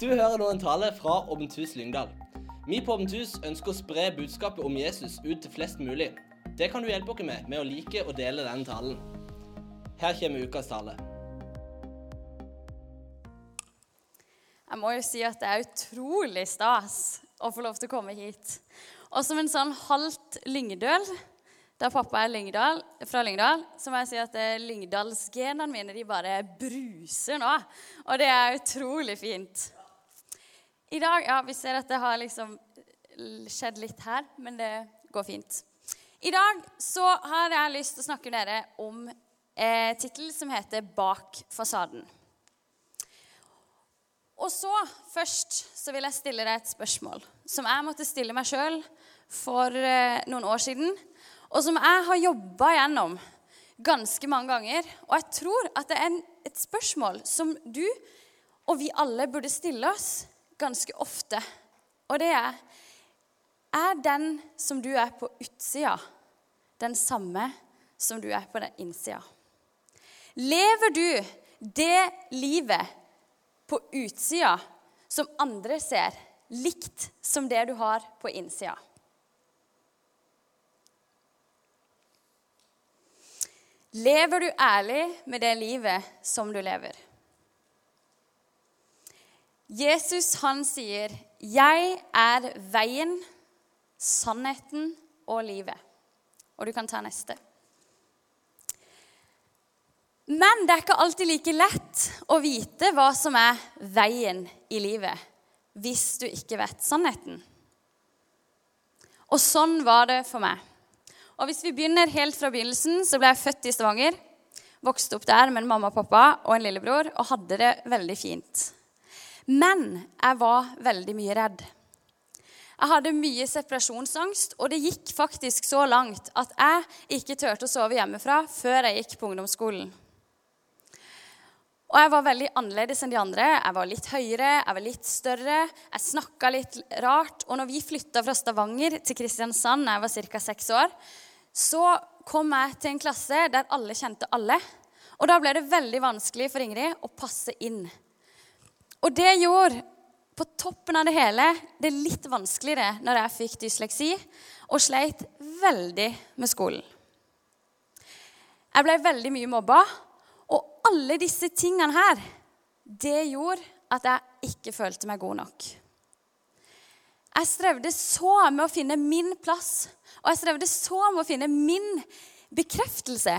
Du hører nå en tale fra Åpent hus Lyngdal. Vi på Åpent hus ønsker å spre budskapet om Jesus ut til flest mulig. Det kan du hjelpe oss med med å like og dele denne talen. Her kommer ukas tale. Jeg må jo si at det er utrolig stas å få lov til å komme hit. Og som en sånn halvt lyngdøl, da pappa er Lyngdal, fra Lyngdal, så må jeg si at eh, lyngdalsgenene mine de bare bruser nå. Og det er utrolig fint. I dag Ja, vi ser at det har liksom skjedd litt her, men det går fint. I dag så har jeg lyst til å snakke med dere om eh, tittel som heter 'Bak fasaden'. Og så, først, så vil jeg stille deg et spørsmål som jeg måtte stille meg sjøl for eh, noen år siden, og som jeg har jobba gjennom ganske mange ganger. Og jeg tror at det er en, et spørsmål som du og vi alle burde stille oss ganske ofte. Og det er Er den som du er på utsida, den samme som du er på den innsida? Lever du det livet på utsida som andre ser, likt som det du har på innsida. Lever du ærlig med det livet som du lever? Jesus han sier, 'Jeg er veien, sannheten og livet'. Og du kan ta neste. Men det er ikke alltid like lett å vite hva som er veien i livet, hvis du ikke vet sannheten. Og sånn var det for meg. Og Hvis vi begynner helt fra begynnelsen, så ble jeg født i Stavanger. Vokste opp der med en mamma og pappa og en lillebror og hadde det veldig fint. Men jeg var veldig mye redd. Jeg hadde mye separasjonsangst, og det gikk faktisk så langt at jeg ikke turte å sove hjemmefra før jeg gikk på ungdomsskolen. Og jeg var veldig annerledes enn de andre. Jeg var litt høyere, jeg var litt større. Jeg snakka litt rart. Og når vi flytta fra Stavanger til Kristiansand da jeg var ca. seks år, så kom jeg til en klasse der alle kjente alle. Og da ble det veldig vanskelig for Ingrid å passe inn. Og det gjorde på toppen av det hele det litt vanskeligere når jeg fikk dysleksi og sleit veldig med skolen. Jeg ble veldig mye mobba, og alle disse tingene her, det gjorde at jeg ikke følte meg god nok. Jeg strevde så med å finne min plass, og jeg strevde så med å finne min bekreftelse.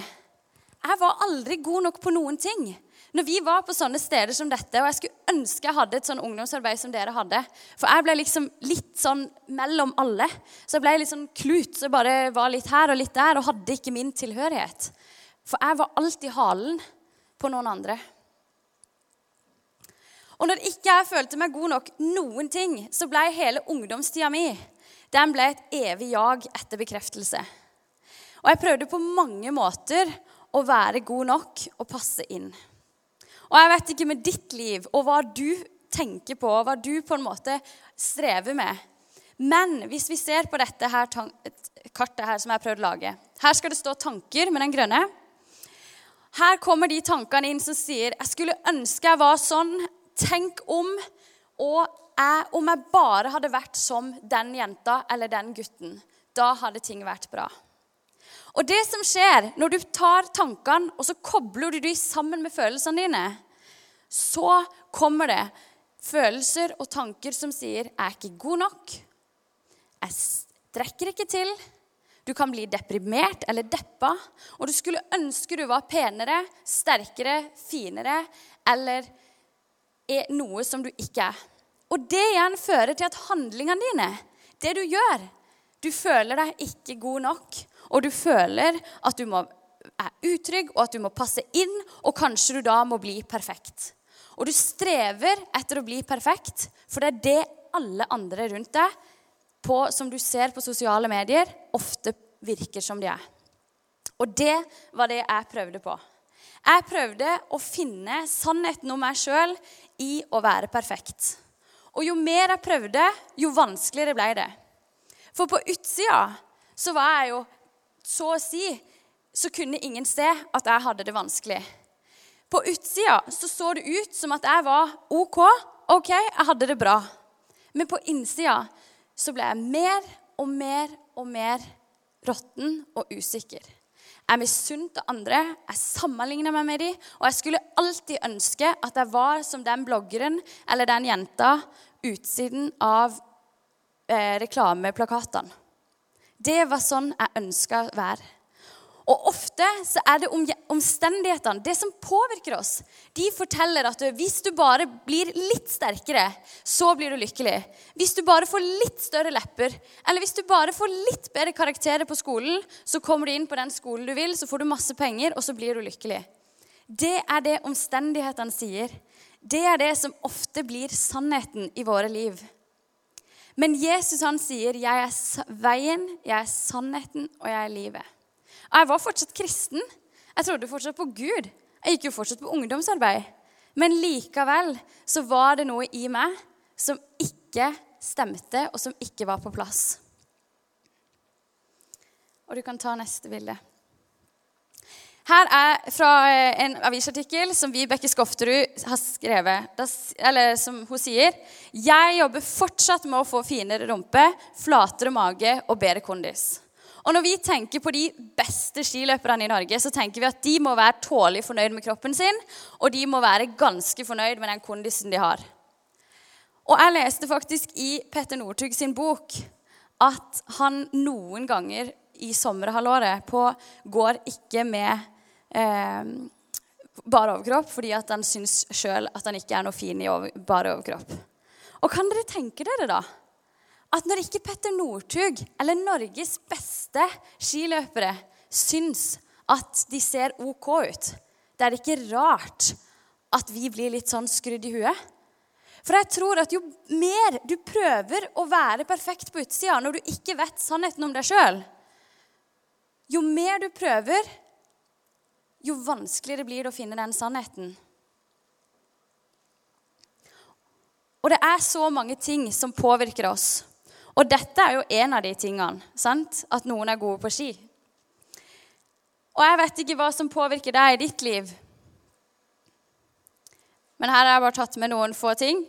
Jeg var aldri god nok på noen ting. Når vi var på sånne steder som dette, og jeg skulle ønske jeg hadde et sånn ungdomsarbeid som dere hadde For jeg ble liksom litt sånn mellom alle. Så jeg ble litt sånn klut. Så jeg bare var litt her og litt der og hadde ikke min tilhørighet. For jeg var alltid halen på noen andre. Og når ikke jeg følte meg god nok noen ting, så ble hele ungdomstida mi den ble et evig jag etter bekreftelse. Og jeg prøvde på mange måter å være god nok og passe inn. Og jeg vet ikke med ditt liv og hva du tenker på, og hva du på en måte strever med. Men hvis vi ser på dette her, kartet her som jeg har prøvd å lage Her skal det stå tanker med den grønne. Her kommer de tankene inn som sier jeg skulle ønske jeg var sånn. Tenk om. Og jeg, om jeg bare hadde vært som den jenta eller den gutten. Da hadde ting vært bra. Og det som skjer når du tar tankene og så kobler du dem sammen med følelsene dine, så kommer det følelser og tanker som sier 'Jeg er ikke god nok'. 'Jeg strekker ikke til'. Du kan bli deprimert eller deppa, og du skulle ønske du var penere, sterkere, finere eller er noe som du ikke er. Og det igjen fører til at handlingene dine, det du gjør Du føler deg ikke god nok, og du føler at du må, er utrygg, og at du må passe inn, og kanskje du da må bli perfekt. Og du strever etter å bli perfekt, for det er det alle andre rundt deg på, som du ser på sosiale medier, ofte virker som de er. Og det var det jeg prøvde på. Jeg prøvde å finne sannheten om meg sjøl i å være perfekt. Og jo mer jeg prøvde, jo vanskeligere ble det. For på utsida så var jeg jo så å si Så kunne ingen se at jeg hadde det vanskelig. På utsida så, så det ut som at jeg var OK, OK, jeg hadde det bra. Men på innsida så ble jeg mer og mer og mer råtten og usikker. Jeg misunte andre, jeg sammenligna meg med dem, og jeg skulle alltid ønske at jeg var som den bloggeren eller den jenta utsiden av eh, reklameplakatene. Det var sånn jeg ønska å være. Og ofte så er det omstendighetene, det som påvirker oss. De forteller at hvis du bare blir litt sterkere, så blir du lykkelig. Hvis du bare får litt større lepper, eller hvis du bare får litt bedre karakterer på skolen, så kommer du inn på den skolen du vil, så får du masse penger, og så blir du lykkelig. Det er det omstendighetene sier. Det er det som ofte blir sannheten i våre liv. Men Jesus han sier, 'Jeg er veien, jeg er sannheten, og jeg er livet'. Og jeg var fortsatt kristen. Jeg trodde fortsatt på Gud. Jeg gikk jo fortsatt på ungdomsarbeid. Men likevel så var det noe i meg som ikke stemte, og som ikke var på plass. Og du kan ta neste bilde. Her er fra eh, en avisartikkel som Vibeke Skofterud har skrevet. Eller som hun sier Jeg jobber fortsatt med å få finere rumpe, flatere mage og bedre kondis. Og når vi tenker på de beste skiløperne i Norge, så tenker vi at de må være tålelig fornøyd med kroppen sin, og de må være ganske fornøyd med den kondisen de har. Og jeg leste faktisk i Petter Northug sin bok at han noen ganger i sommerhalvåret på går ikke med eh, bare overkropp fordi at han syns sjøl at han ikke er noe fin i over, bare overkropp. Og kan dere tenke dere, da? at når ikke Petter Northug eller Norges beste skiløpere syns at de ser OK ut, det er ikke rart at vi blir litt sånn skrudd i huet. For jeg tror at jo mer du prøver å være perfekt på utsida når du ikke vet sannheten om deg sjøl, jo mer du prøver, jo vanskeligere blir det å finne den sannheten. Og det er så mange ting som påvirker oss. Og dette er jo en av de tingene. sant? At noen er gode på ski. Og jeg vet ikke hva som påvirker deg i ditt liv. Men her har jeg bare tatt med noen få ting.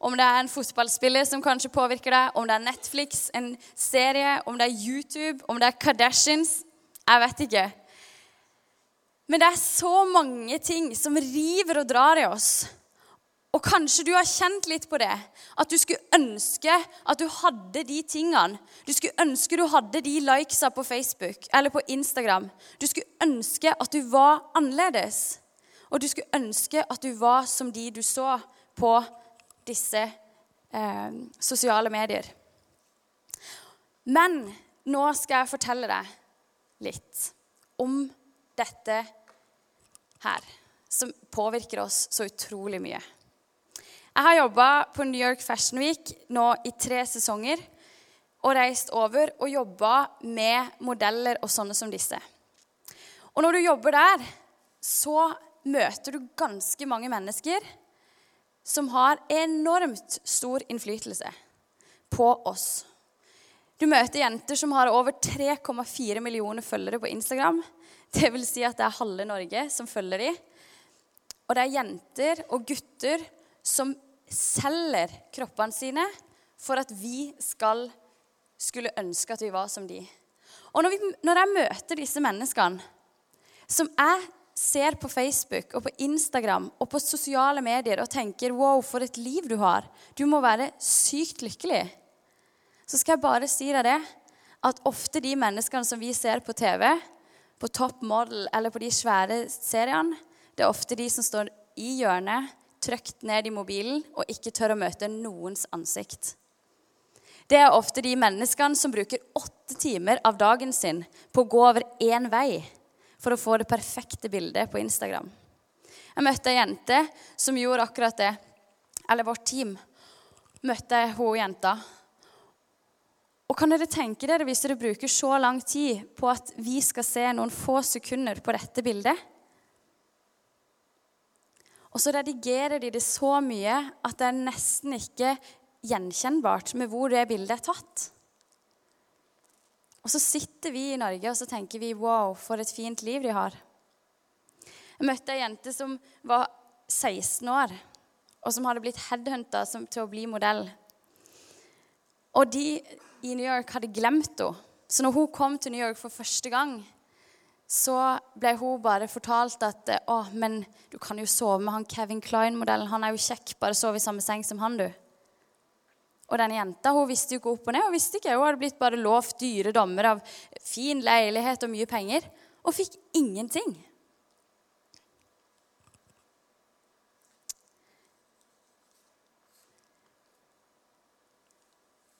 Om det er en fotballspiller som kanskje påvirker deg, om det er Netflix, en serie, om det er YouTube, om det er Kardashians Jeg vet ikke. Men det er så mange ting som river og drar i oss. Og kanskje du har kjent litt på det. At du skulle ønske at du hadde de tingene. Du skulle ønske du hadde de likesa på Facebook eller på Instagram. Du skulle ønske at du var annerledes. Og du skulle ønske at du var som de du så på disse eh, sosiale medier. Men nå skal jeg fortelle deg litt om dette her, som påvirker oss så utrolig mye. Jeg har jobba på New York Fashion Week nå i tre sesonger. Og reist over og jobba med modeller og sånne som disse. Og når du jobber der, så møter du ganske mange mennesker som har enormt stor innflytelse på oss. Du møter jenter som har over 3,4 millioner følgere på Instagram. Det vil si at det er halve Norge som følger dem. Og det er jenter og gutter som selger kroppene sine for at vi skal, skulle ønske at vi var som de. Og når, vi, når jeg møter disse menneskene, som jeg ser på Facebook og på Instagram og på sosiale medier og tenker 'wow, for et liv du har', du må være sykt lykkelig, så skal jeg bare si deg det at ofte de menneskene som vi ser på TV, på Top Model eller på de svære seriene, det er ofte de som står i hjørnet trykt ned i mobilen og ikke tør å møte noens ansikt. Det er ofte de menneskene som bruker åtte timer av dagen sin på å gå over én vei for å få det perfekte bildet på Instagram. Jeg møtte ei jente som gjorde akkurat det. Eller vårt team møtte hun jenta. Og kan dere tenke dere hvis dere bruker så lang tid på at vi skal se noen få sekunder på dette bildet? Og så redigerer de det så mye at det er nesten ikke gjenkjennbart med hvor det bildet er tatt. Og så sitter vi i Norge og så tenker vi, wow, for et fint liv de har. Jeg møtte ei jente som var 16 år. og som hadde blitt headhunta til å bli modell. Og de i New York hadde glemt henne. Så når hun kom til New York for første gang, så ble hun bare fortalt at å, men du kan jo sove med han Kevin Klein-modellen. Han er jo kjekk. Bare sove i samme seng som han, du. Og denne jenta hun visste jo ikke opp og ned. Hun visste ikke. Hun hadde blitt bare lovt dyre dommer av fin leilighet og mye penger. Og fikk ingenting.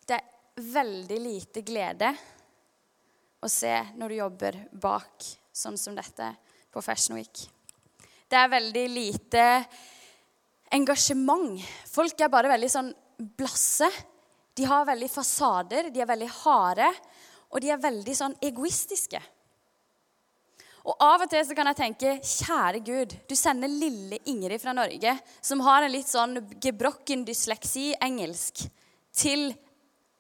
Det er veldig lite glede å se når du jobber bak sånn som dette på Fashion Week. Det er veldig lite engasjement. Folk er bare veldig sånn blasse. De har veldig fasader, de er veldig harde, og de er veldig sånn egoistiske. Og Av og til så kan jeg tenke kjære Gud, du sender lille Ingrid fra Norge, som har en litt sånn gebrokken dysleksi-engelsk, til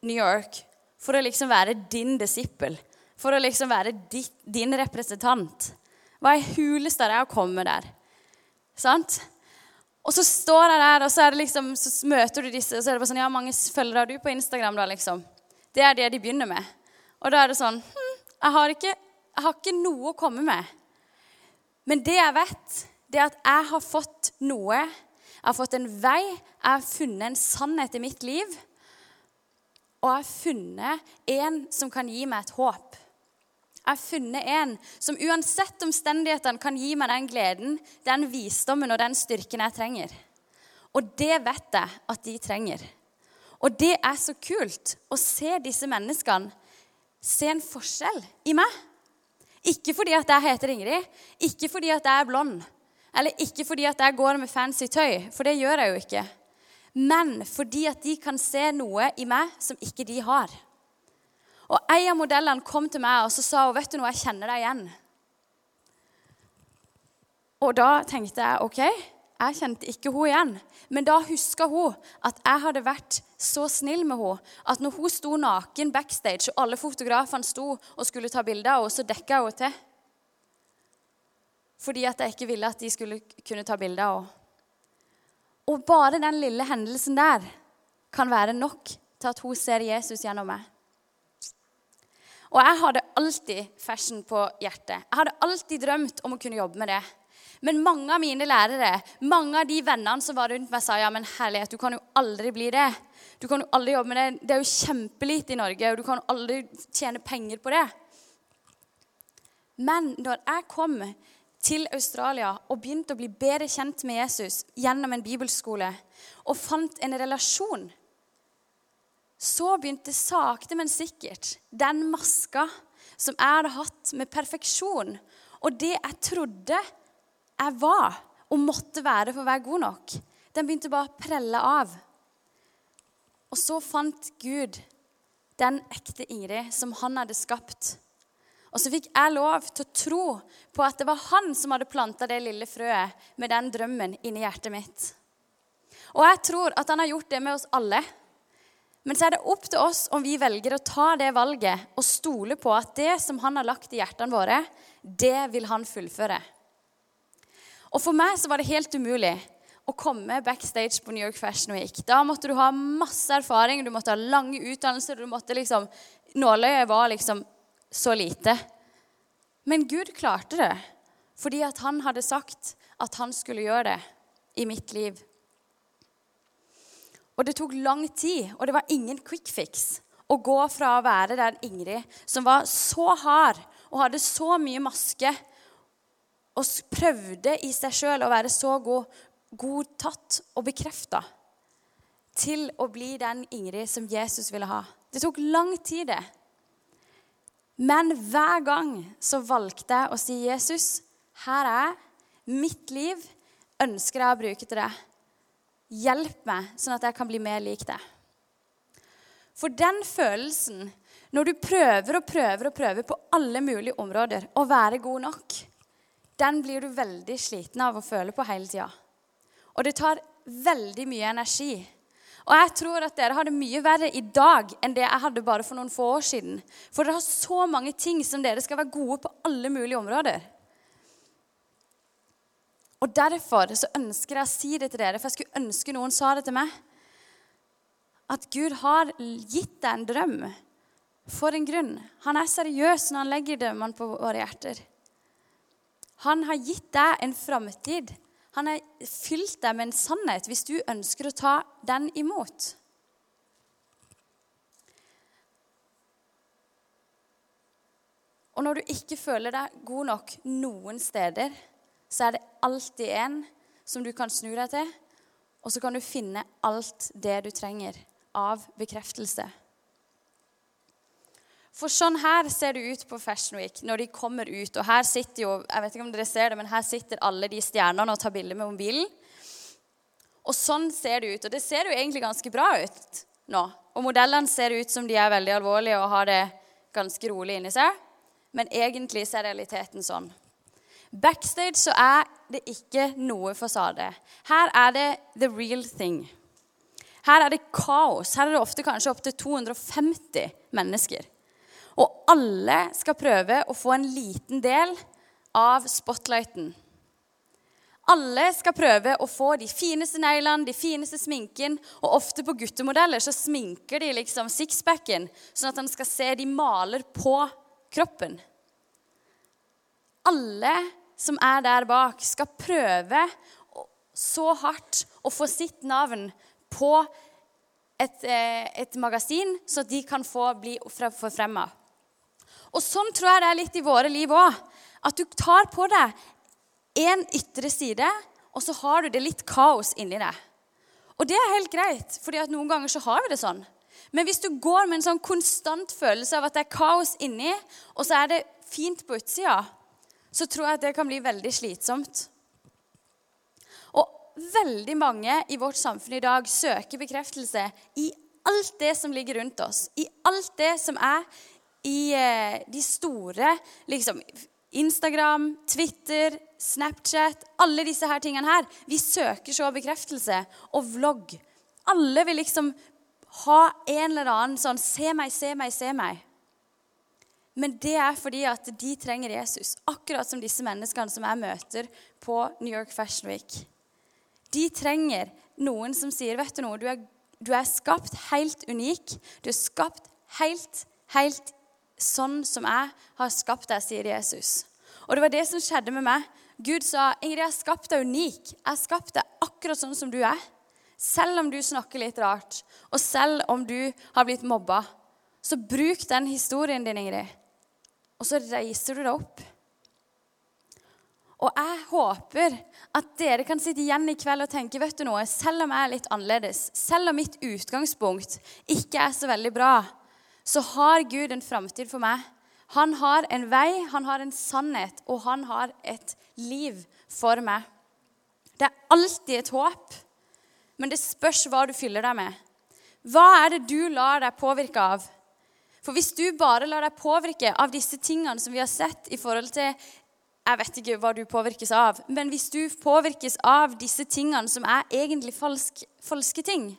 New York for å liksom være din disippel for å liksom være din representant. Hva er huleste er det å komme der? Sant? Og så står jeg der, og så, liksom, så, møter du disse, og så er det bare sånn Ja, mange følgere har du på Instagram, da, liksom? Det er det de begynner med. Og da er det sånn hm, jeg, har ikke, jeg har ikke noe å komme med. Men det jeg vet, det er at jeg har fått noe. Jeg har fått en vei. Jeg har funnet en sannhet i mitt liv. Og jeg har funnet en som kan gi meg et håp. Jeg har funnet en som uansett omstendighetene kan gi meg den gleden, den visdommen og den styrken jeg trenger. Og det vet jeg at de trenger. Og det er så kult å se disse menneskene se en forskjell i meg. Ikke fordi at jeg heter Ingrid, ikke fordi at jeg er blond, eller ikke fordi at jeg går med fancy tøy, for det gjør jeg jo ikke. Men fordi at de kan se noe i meg som ikke de har. Og En av modellene kom til meg og så sa hun, vet du noe, jeg kjenner deg igjen. Og da tenkte jeg OK, jeg kjente ikke hun igjen. Men da huska hun at jeg hadde vært så snill med henne at når hun sto naken backstage, og alle fotografene sto og skulle ta bilder av henne, så dekka henne til. Fordi at jeg ikke ville at de skulle kunne ta bilder av henne. Og bare den lille hendelsen der kan være nok til at hun ser Jesus gjennom meg. Og jeg hadde alltid fashion på hjertet. Jeg hadde alltid drømt om å kunne jobbe med det. Men mange av mine lærere, mange av de vennene som var rundt meg, sa ja, men herlighet, du kan jo aldri bli det. Du kan jo aldri jobbe med det. Det er jo kjempelite i Norge, og du kan jo aldri tjene penger på det. Men når jeg kom til Australia og begynte å bli bedre kjent med Jesus gjennom en bibelskole og fant en relasjon så begynte sakte, men sikkert den maska som jeg hadde hatt med perfeksjon, og det jeg trodde jeg var og måtte være for å være god nok, den begynte bare å prelle av. Og så fant Gud den ekte Ingrid som han hadde skapt. Og så fikk jeg lov til å tro på at det var han som hadde planta det lille frøet med den drømmen inni hjertet mitt. Og jeg tror at han har gjort det med oss alle. Men så er det opp til oss om vi velger å ta det valget og stole på at det som han har lagt i hjertene våre, det vil han fullføre. Og For meg så var det helt umulig å komme backstage på New York Fashion Week. Da måtte du ha masse erfaring, du måtte ha lange utdannelser. du måtte liksom, Nåløyet var liksom så lite. Men Gud klarte det fordi at han hadde sagt at han skulle gjøre det i mitt liv. Og det tok lang tid, og det var ingen quick fix å gå fra å være den Ingrid som var så hard og hadde så mye maske og prøvde i seg sjøl å være så god, godtatt og bekrefta, til å bli den Ingrid som Jesus ville ha. Det tok lang tid, det. Men hver gang så valgte jeg å si, 'Jesus, her er jeg. Mitt liv ønsker jeg å bruke til det.' Hjelp meg, sånn at jeg kan bli mer lik det.' For den følelsen, når du prøver og prøver og prøver på alle mulige områder å være god nok, den blir du veldig sliten av å føle på hele tida. Og det tar veldig mye energi. Og jeg tror at dere har det mye verre i dag enn det jeg hadde bare for noen få år siden. For dere har så mange ting som dere skal være gode på alle mulige områder. Og derfor så ønsker jeg å si det til dere, for jeg skulle ønske noen sa det til meg. At Gud har gitt deg en drøm for en grunn. Han er seriøs når han legger drømmene på våre hjerter. Han har gitt deg en framtid. Han har fylt deg med en sannhet hvis du ønsker å ta den imot. Og når du ikke føler deg god nok noen steder, så er det alltid en som du kan snu deg til, og så kan du finne alt det du trenger av bekreftelse. For sånn her ser det ut på Fashion Week når de kommer ut. Og her sitter jo jeg vet ikke om dere ser det, men her sitter alle de stjernene og tar bilder med mobilen. Og sånn ser det ut. Og det ser jo egentlig ganske bra ut nå. Og modellene ser ut som de er veldig alvorlige og har det ganske rolig inni seg. Men egentlig så er realiteten sånn. Backstage så er det ikke noe fasade. Her er det the real thing. Her er det kaos. Her er det ofte kanskje opptil 250 mennesker. Og alle skal prøve å få en liten del av spotlighten. Alle skal prøve å få de fineste neglene, de fineste sminken. Og ofte på guttemodeller så sminker de liksom sixpacken, sånn at han skal se de maler på kroppen. Alle som er der bak, skal prøve så hardt å få sitt navn på et, eh, et magasin, så de kan få bli forfremma. Og sånn tror jeg det er litt i våre liv òg. At du tar på deg én ytre side, og så har du det litt kaos inni deg. Og det er helt greit, fordi at noen ganger så har vi det sånn. Men hvis du går med en sånn konstant følelse av at det er kaos inni, og så er det fint på utsida, så tror jeg at det kan bli veldig slitsomt. Og veldig mange i vårt samfunn i dag søker bekreftelse i alt det som ligger rundt oss. I alt det som er i eh, de store liksom, Instagram, Twitter, Snapchat Alle disse her tingene her. Vi søker så bekreftelse. Og vlogg. Alle vil liksom ha en eller annen sånn Se meg, se meg, se meg. Men det er fordi at de trenger Jesus, akkurat som disse menneskene som jeg møter på New York Fashion Week. De trenger noen som sier, 'Vet du noe, du er, du er skapt helt unik.' 'Du er skapt helt, helt sånn som jeg har skapt deg', sier Jesus. Og det var det som skjedde med meg. Gud sa, 'Ingrid, jeg har skapt deg unik. Jeg har skapt deg akkurat sånn som du er.' Selv om du snakker litt rart, og selv om du har blitt mobba, så bruk den historien din, Ingrid og så reiser du deg opp. Og jeg håper at dere kan sitte igjen i kveld og tenke vet du noe, selv om jeg er litt annerledes, selv om mitt utgangspunkt ikke er så veldig bra, så har Gud en framtid for meg. Han har en vei, han har en sannhet, og han har et liv for meg. Det er alltid et håp, men det spørs hva du fyller deg med. Hva er det du lar deg påvirke av? For hvis du bare lar deg påvirke av disse tingene som vi har sett i forhold til Jeg vet ikke hva du påvirkes av, men hvis du påvirkes av disse tingene som er egentlig falsk, falske ting,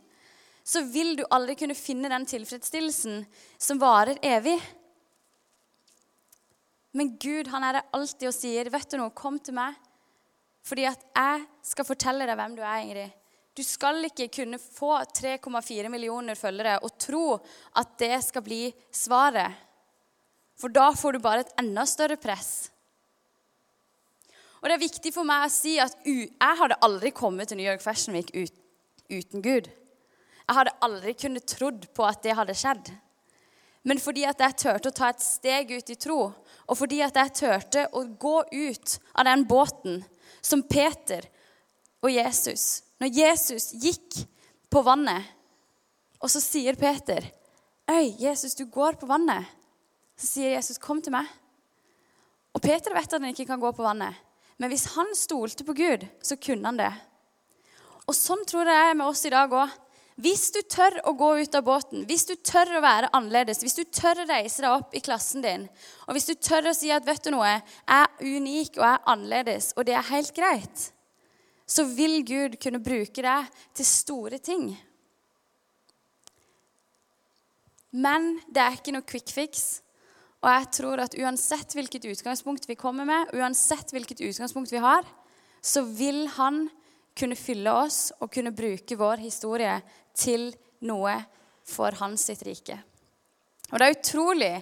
så vil du aldri kunne finne den tilfredsstillelsen som varer evig. Men Gud han er der alltid og sier, 'Vet du noe, kom til meg.' Fordi at jeg skal fortelle deg hvem du er, Ingrid. Du skal ikke kunne få 3,4 millioner følgere og tro at det skal bli svaret. For da får du bare et enda større press. Og det er viktig for meg å si at jeg hadde aldri kommet til New York Fashion Week uten Gud. Jeg hadde aldri kunnet trodd på at det hadde skjedd. Men fordi at jeg turte å ta et steg ut i tro, og fordi at jeg turte å gå ut av den båten som Peter og Jesus når Jesus gikk på vannet, og så sier Peter, 'Øy, Jesus, du går på vannet.' Så sier Jesus, 'Kom til meg.' Og Peter vet at han ikke kan gå på vannet. Men hvis han stolte på Gud, så kunne han det. Og sånn tror jeg det er med oss i dag òg. Hvis du tør å gå ut av båten, hvis du tør å være annerledes, hvis du tør å reise deg opp i klassen din, og hvis du tør å si at vet du noe, jeg er unik og jeg er annerledes, og det er helt greit, så vil Gud kunne bruke deg til store ting. Men det er ikke noe quick fix. Og jeg tror at uansett hvilket utgangspunkt vi kommer med, uansett hvilket utgangspunkt vi har, så vil han kunne fylle oss og kunne bruke vår historie til noe for hans sitt rike. Og det er utrolig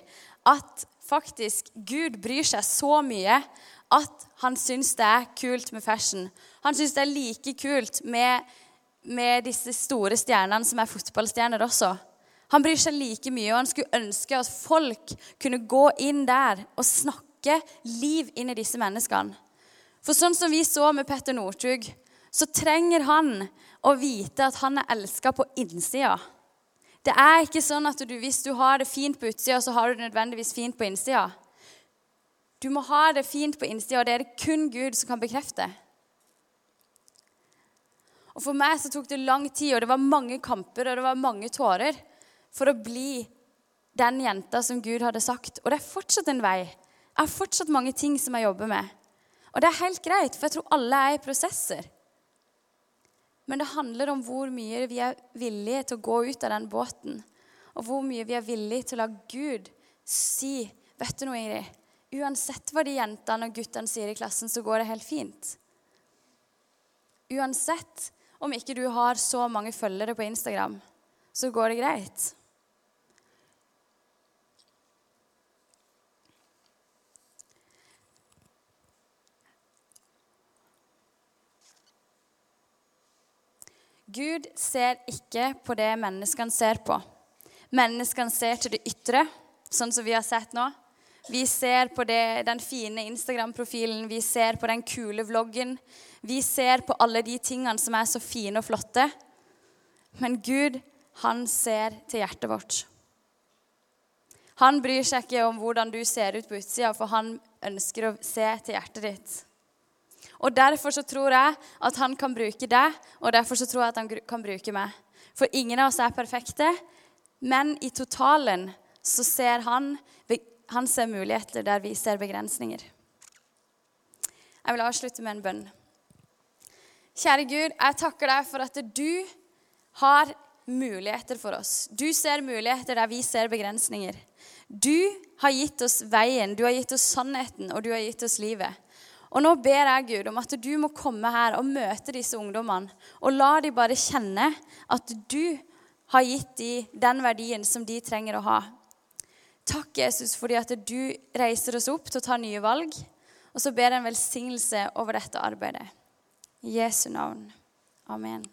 at faktisk Gud bryr seg så mye at han syns det er kult med fashion. Han syns det er like kult med, med disse store stjernene som er fotballstjerner også. Han bryr seg like mye, og han skulle ønske at folk kunne gå inn der og snakke liv inn i disse menneskene. For sånn som vi så med Petter Northug, så trenger han å vite at han er elska på innsida. Det er ikke sånn at du, hvis du har det fint på utsida, så har du det nødvendigvis fint på innsida. Du må ha det fint på innsida, og det er det kun Gud som kan bekrefte. Og For meg så tok det lang tid, og det var mange kamper og det var mange tårer for å bli den jenta som Gud hadde sagt. Og det er fortsatt en vei. Jeg har fortsatt mange ting som jeg jobber med. Og det er helt greit, for jeg tror alle er i prosesser. Men det handler om hvor mye vi er villige til å gå ut av den båten. Og hvor mye vi er villige til å la Gud si Vet du noe, Ingrid? Uansett hva de jentene og guttene sier i klassen, så går det helt fint. Uansett om ikke du har så mange følgere på Instagram, så går det greit. Gud ser ikke på det menneskene ser på. Menneskene ser til det ytre, sånn som vi har sett nå. Vi ser på det, den fine Instagram-profilen, vi ser på den kule vloggen. Vi ser på alle de tingene som er så fine og flotte. Men Gud, han ser til hjertet vårt. Han bryr seg ikke om hvordan du ser ut på utsida, for han ønsker å se til hjertet ditt. Og Derfor så tror jeg at han kan bruke deg, og derfor så tror jeg at han kan bruke meg. For ingen av oss er perfekte, men i totalen så ser han han ser muligheter der vi ser begrensninger. Jeg vil avslutte med en bønn. Kjære Gud, jeg takker deg for at du har muligheter for oss. Du ser muligheter der vi ser begrensninger. Du har gitt oss veien, du har gitt oss sannheten, og du har gitt oss livet. Og nå ber jeg Gud om at du må komme her og møte disse ungdommene. Og la de bare kjenne at du har gitt dem den verdien som de trenger å ha. Takk, Jesus, fordi at du reiser oss opp til å ta nye valg. Og så ber jeg en velsignelse over dette arbeidet. I Jesu navn. Amen.